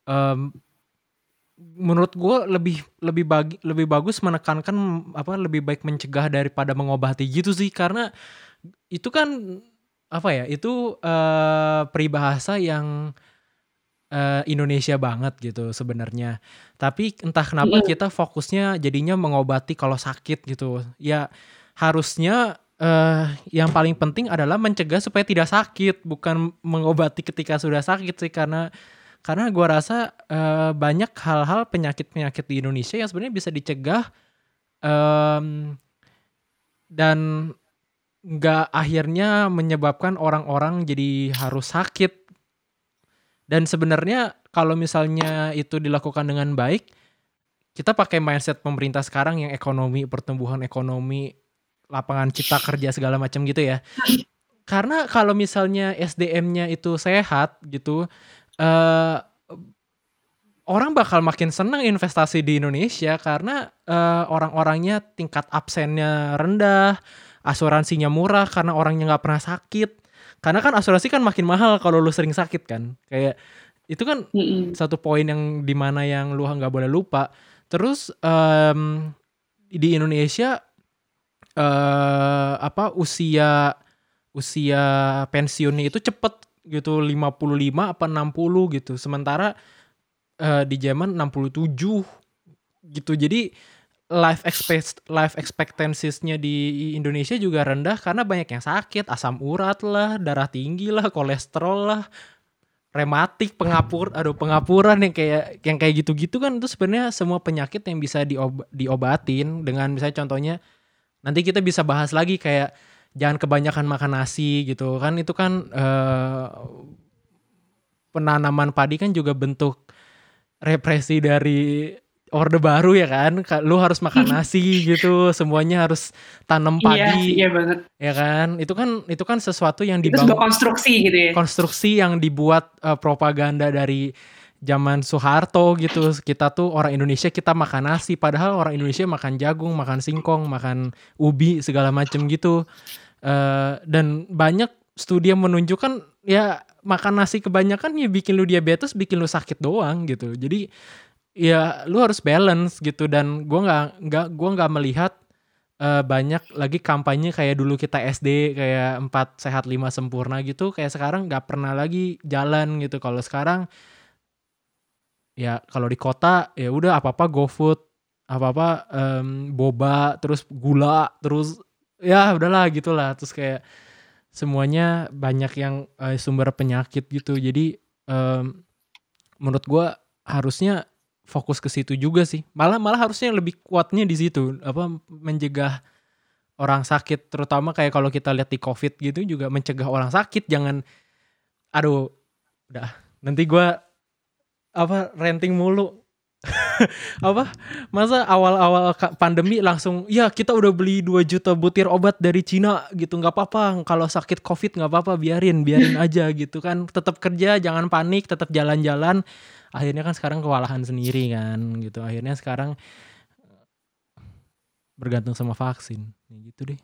em, menurut gue lebih lebih bagi lebih bagus menekankan apa lebih baik mencegah daripada mengobati gitu sih. Karena itu kan apa ya itu eh, peribahasa yang eh, Indonesia banget gitu sebenarnya. Tapi entah kenapa kita fokusnya jadinya mengobati kalau sakit gitu. Ya harusnya eh, yang paling penting adalah mencegah supaya tidak sakit bukan mengobati ketika sudah sakit sih karena karena gua rasa eh, banyak hal-hal penyakit-penyakit di Indonesia yang sebenarnya bisa dicegah em, dan nggak akhirnya menyebabkan orang-orang jadi harus sakit. Dan sebenarnya kalau misalnya itu dilakukan dengan baik kita pakai mindset pemerintah sekarang yang ekonomi pertumbuhan ekonomi lapangan cipta kerja segala macam gitu ya karena kalau misalnya SDM-nya itu sehat gitu eh orang bakal makin senang investasi di Indonesia karena eh, orang-orangnya tingkat absennya rendah, asuransinya murah karena orangnya nggak pernah sakit. Karena kan asuransi kan makin mahal kalau lu sering sakit kan. Kayak itu kan Mm-mm. satu poin yang di mana yang lu nggak boleh lupa. Terus em, di Indonesia eh apa usia usia pensiunnya itu cepet gitu 55 apa 60 gitu. Sementara eh, di zaman 67 gitu. Jadi life expect life expectancies-nya di Indonesia juga rendah karena banyak yang sakit, asam urat lah, darah tinggi lah, kolesterol lah. rematik, pengapur, aduh pengapuran yang kayak yang kayak gitu-gitu kan itu sebenarnya semua penyakit yang bisa diob, diobatin dengan misalnya contohnya nanti kita bisa bahas lagi kayak jangan kebanyakan makan nasi gitu kan itu kan eh, penanaman padi kan juga bentuk represi dari orde baru ya kan Ka- lu harus makan [laughs] nasi gitu semuanya harus tanam Iya, padi iya banget. ya kan itu kan itu kan sesuatu yang Itu dibangun sebuah konstruksi gitu ya. konstruksi yang dibuat eh, propaganda dari zaman Soeharto gitu kita tuh orang Indonesia kita makan nasi padahal orang Indonesia makan jagung makan singkong makan ubi segala macem gitu. Eh, dan banyak studi yang menunjukkan ya makan nasi kebanyakan ya bikin lu diabetes bikin lu sakit doang gitu. Jadi ya lu harus balance gitu. Dan gua nggak nggak gua nggak melihat eh, banyak lagi kampanye kayak dulu kita SD kayak empat sehat lima sempurna gitu. Kayak sekarang nggak pernah lagi jalan gitu. Kalau sekarang ya kalau di kota ya udah apa apa GoFood apa apa boba terus gula terus ya udahlah gitulah. Terus kayak semuanya banyak yang eh, sumber penyakit gitu. Jadi em, menurut gua harusnya fokus ke situ juga sih. Malah malah harusnya lebih kuatnya di situ apa mencegah orang sakit. Terutama kayak kalau kita lihat di covid gitu juga mencegah orang sakit. Jangan aduh udah nanti gua apa renting mulu? [laughs] Apa? Masa awal-awal pandemi langsung ya kita udah beli 2 juta butir obat dari Cina gitu. Nggak apa-apa kalau sakit covid nggak apa-apa biarin biarin [laughs] aja gitu kan. Tetap kerja jangan panik tetap jalan-jalan. Akhirnya kan sekarang kewalahan sendiri kan gitu. Akhirnya sekarang bergantung sama vaksin. Gitu deh.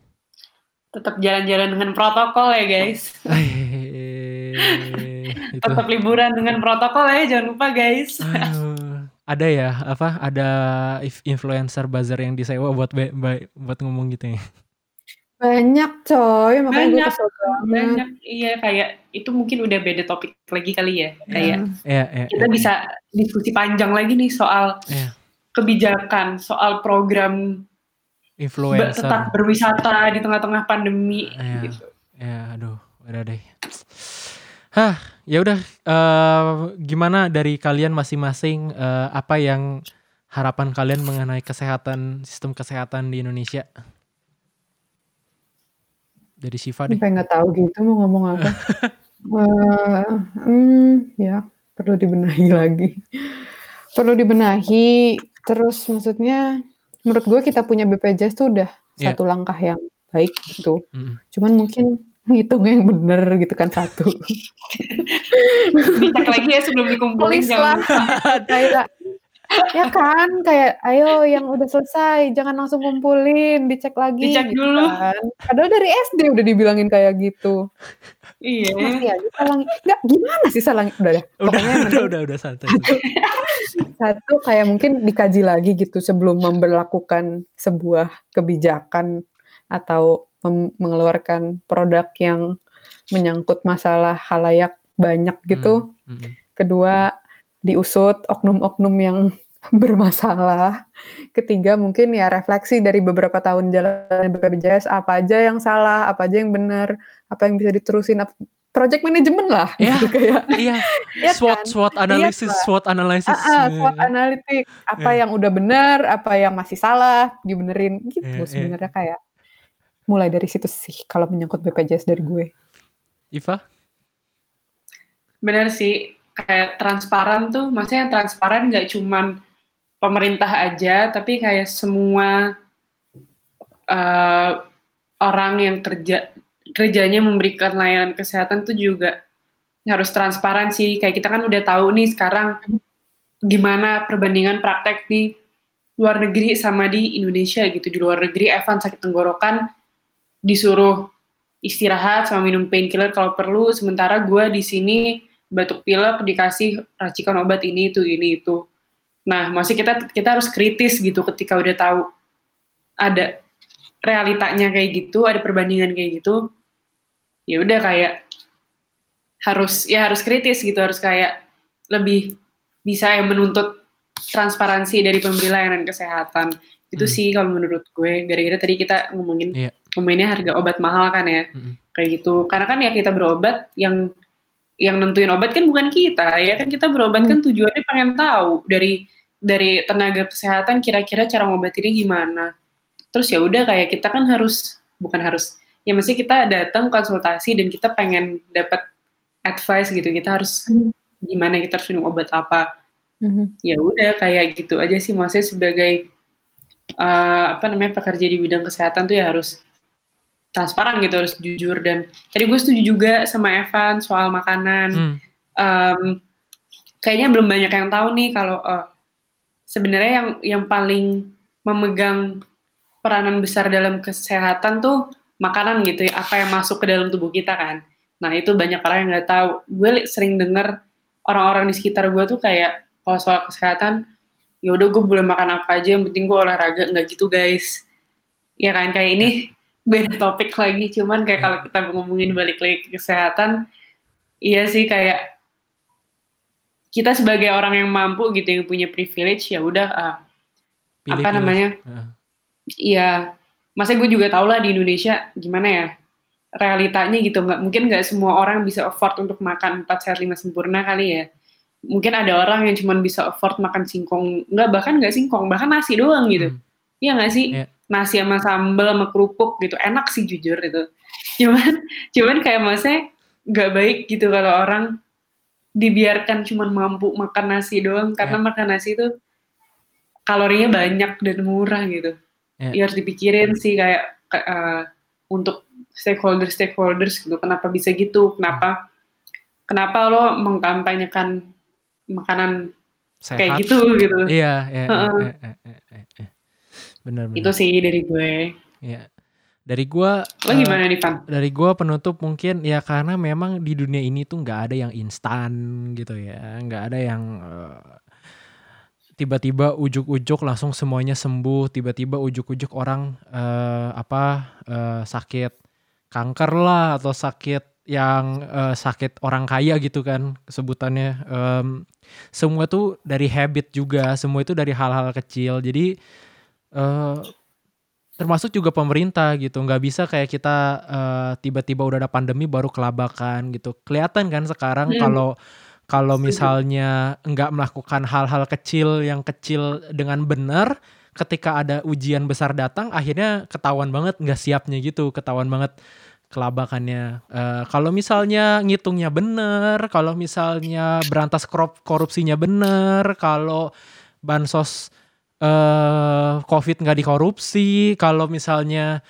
Tetap jalan-jalan dengan protokol ya guys. [laughs] Eh, itu Tetap liburan dengan protokol ya, jangan lupa guys. Aduh, ada ya apa ada influencer buzzer yang disewa buat buat ngomong gitu ya Banyak coy, makanya gue Banyak, banget. Banyak, iya kayak itu mungkin udah beda topik lagi kali ya. Kayak ya ya kita ya, bisa diskusi panjang lagi nih soal ya. kebijakan, soal program influencer tetap berwisata di tengah-tengah pandemi Iya. gitu. ya aduh udah deh hah ya udah eh, gimana dari kalian masing-masing eh, apa yang harapan kalian mengenai kesehatan sistem kesehatan di Indonesia dari Siva deh Sampai nggak tahu gitu mau ngomong apa. [laughs] Eh, hmm, ya perlu dibenahi [laughs] lagi. Perlu dibenahi. Terus maksudnya, menurut gue kita punya BPJS tuh udah Iya. satu langkah yang baik gitu. Mm. Cuman mungkin ngitungnya yang bener gitu kan satu. Dicek lagi ya sebelum dikumpulin jangan lah. kayak ya kan kayak ayo yang udah selesai jangan langsung kumpulin dicek lagi Dicek gitu dulu. kan. padahal dari SD udah dibilangin kayak gitu Iya. masih aja salah nggak gimana sih salah udah deh udah pokoknya udah penting udah udah santai satu kayak mungkin dikaji lagi gitu sebelum memberlakukan sebuah kebijakan atau mengeluarkan produk yang menyangkut masalah halayak banyak gitu Mm, mm, kedua diusut oknum-oknum yang [laughs] bermasalah. Ketiga mungkin ya refleksi dari beberapa tahun jalan BPJS apa aja yang salah, apa aja yang benar, apa yang bisa diterusin, project management lah Ya. gitu kayak. [laughs] iya [laughs] Ya SWOT kan? SWOT analisis Pak. SWOT analisis Ah, ah, SWOT analitik, apa Iya. yang udah benar, apa yang masih salah, dibenerin gitu Iya, iya. sebenarnya kayak mulai dari situ sih kalau menyangkut BPJS dari gue. Iva Benar sih, kayak transparan tuh, maksudnya yang transparan nggak cuman pemerintah aja, tapi kayak semua eh, orang yang kerja kerjanya memberikan layanan kesehatan tuh juga harus transparan sih. Kayak kita kan udah tahu nih sekarang gimana perbandingan praktek di luar negeri sama di Indonesia gitu. Di luar negeri Evan sakit tenggorokan disuruh istirahat sama minum painkiller kalau perlu, sementara gue di sini batuk pilek dikasih racikan obat ini itu ini itu. Nah, masih kita kita harus kritis gitu ketika udah tahu ada realitanya kayak gitu, ada perbandingan kayak gitu. Ya udah kayak harus ya harus kritis gitu, harus kayak lebih bisa yang menuntut transparansi dari pemberi layanan kesehatan. Itu Hmm. sih kalau menurut gue, gara-gara tadi kita ngomongin Iya. Ngomonginnya harga obat mahal kan ya. Mm-mm. kayak gitu. Karena kan ya kita berobat yang yang nentuin obat kan bukan kita ya kan? Kita berobat kan tujuannya pengen tahu dari dari tenaga kesehatan kira-kira cara ngobatinnya gimana. Terus ya udah kayak kita kan harus bukan harus ya mesti kita datang konsultasi dan kita pengen dapat advice gitu. Kita harus gimana kita harus minum obat apa. Mhm. ya udah kayak gitu aja sih. Maksudnya sebagai eh, apa namanya pekerja di bidang kesehatan tuh ya harus transparan gitu harus jujur. Dan tadi gue setuju juga sama Evan soal makanan. Hmm. Em, kayaknya belum banyak yang tahu nih kalau eh, sebenarnya yang yang paling memegang peranan besar dalam kesehatan tuh makanan gitu ya apa yang masuk ke dalam tubuh kita kan. Nah itu banyak orang yang nggak tahu. Gue sering denger orang-orang di sekitar gue tuh kayak kalau soal kesehatan ya udah gue boleh makan apa aja yang penting gue olahraga. Nggak gitu guys. Ya kan? Kayak ini beda topik lagi cuman kayak kalau kita ngomongin balik lagi ke kesehatan iya sih kayak kita sebagai orang yang mampu gitu yang punya privilege ya udah ah, Pilih, apa pilih. namanya Heeh. Iya, masa gue juga tau lah di Indonesia gimana ya realitanya gitu. Nggak mungkin nggak semua orang bisa afford untuk makan 4 sehat 5 sempurna kali ya. Mungkin ada orang yang cuma bisa afford makan singkong, nggak bahkan nggak singkong, bahkan nasi doang gitu. Hmm. Iya nggak sih? Iya. Nasi sama sambal sama kerupuk gitu, enak sih jujur itu. Cuman, [laughs] cuman kayak maksudnya nggak baik gitu kalau orang dibiarkan cuma mampu makan nasi doang karena Iya. makan nasi itu kalorinya banyak dan murah gitu Ya. ya harus dipikirin sih kayak eh, untuk stakeholder stakeholders gitu kenapa bisa gitu kenapa kenapa lo mengkampanyekan makanan Sehat. kayak gitu gitu Iya, iya, iya, Heeh. iya, iya, iya, iya, iya. Benar, benar. itu sih dari gue. Iya. Dari gua lo gimana nih Van dari gua penutup mungkin ya karena memang di dunia ini tuh nggak ada yang instan gitu ya. Nggak ada yang eh, tiba-tiba ujuk-ujuk langsung semuanya sembuh. Tiba-tiba ujuk-ujuk orang eh, apa eh, sakit kanker lah atau sakit yang eh, sakit orang kaya gitu kan sebutannya. Em, semua tuh dari habit juga. Semua itu dari hal-hal kecil. Jadi eh, termasuk juga pemerintah gitu nggak bisa kayak kita eh, tiba-tiba udah ada pandemi baru kelabakan gitu kelihatan kan sekarang Hmm. kalau kalau Setuju. misalnya nggak melakukan hal-hal kecil yang kecil dengan benar ketika ada ujian besar datang akhirnya ketahuan banget nggak siapnya gitu ketahuan banget kelabakannya Eh, kalau misalnya ngitungnya bener kalau misalnya berantas korup- korupsinya bener kalau bansos eh covid nggak dikorupsi kalau misalnya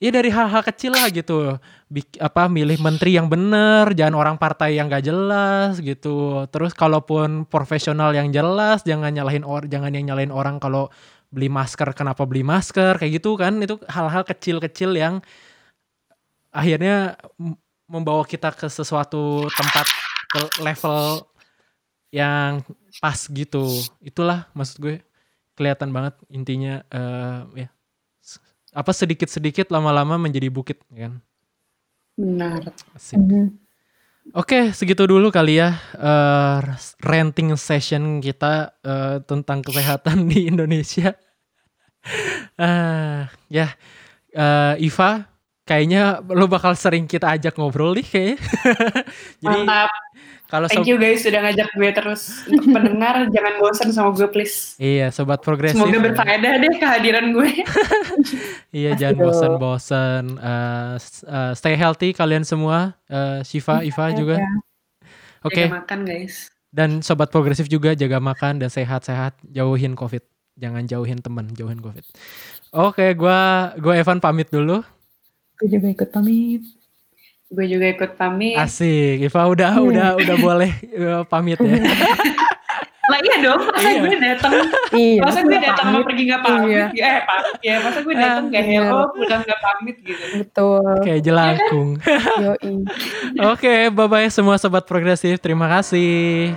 ya dari hal-hal kecil lah gitu. Bik- apa milih menteri yang bener jangan orang partai yang gak jelas gitu. Terus kalaupun profesional yang jelas jangan nyalahin or jangan yang nyalahin orang kalau beli masker kenapa beli masker kayak gitu kan. Itu hal-hal kecil-kecil yang akhirnya membawa kita ke sesuatu tempat ke level yang pas gitu. Itulah maksud gue kelihatan banget intinya eh ya apa sedikit-sedikit lama-lama menjadi bukit ya kan benar Asik. Mhm. Oke, segitu dulu kali ya eh, ranting session kita eh, tentang kesehatan di Indonesia. [laughs] Ah, ya, eh, Iva, kayaknya lo bakal sering kita ajak ngobrol nih kayaknya. [laughs] Jadi mantap kalau thank you guys sudah ngajak gue terus untuk pendengar [laughs] jangan bosan sama gue please iya sobat progresif. semoga berfaedah deh kehadiran gue [laughs] Iya, jangan bosan-bosan. Eh, s- eh, stay healthy kalian semua. Eh, Shiva, Iva juga. Ya. Oke. Jaga makan guys Dan sobat progresif juga jaga makan dan sehat-sehat, jauhin Covid. Jangan jauhin teman, jauhin Covid. Oke, gua gua Evan pamit dulu. Aku juga ikut pamit. gue juga ikut pamit Asik, Iva udah Iya. udah udah boleh eh, pamit ya. lah iya dong masa Iya. gue datang Iya. masa gue udah datang sama pamit. pergi nggak pamit Iya. ya eh pamit ya masa gue datang nggak Ah, hello pulang nggak pamit gitu Betul. Kayak jelangkung. [laughs] Yoi. Oke, bye bye semua sobat progresif. Terima kasih.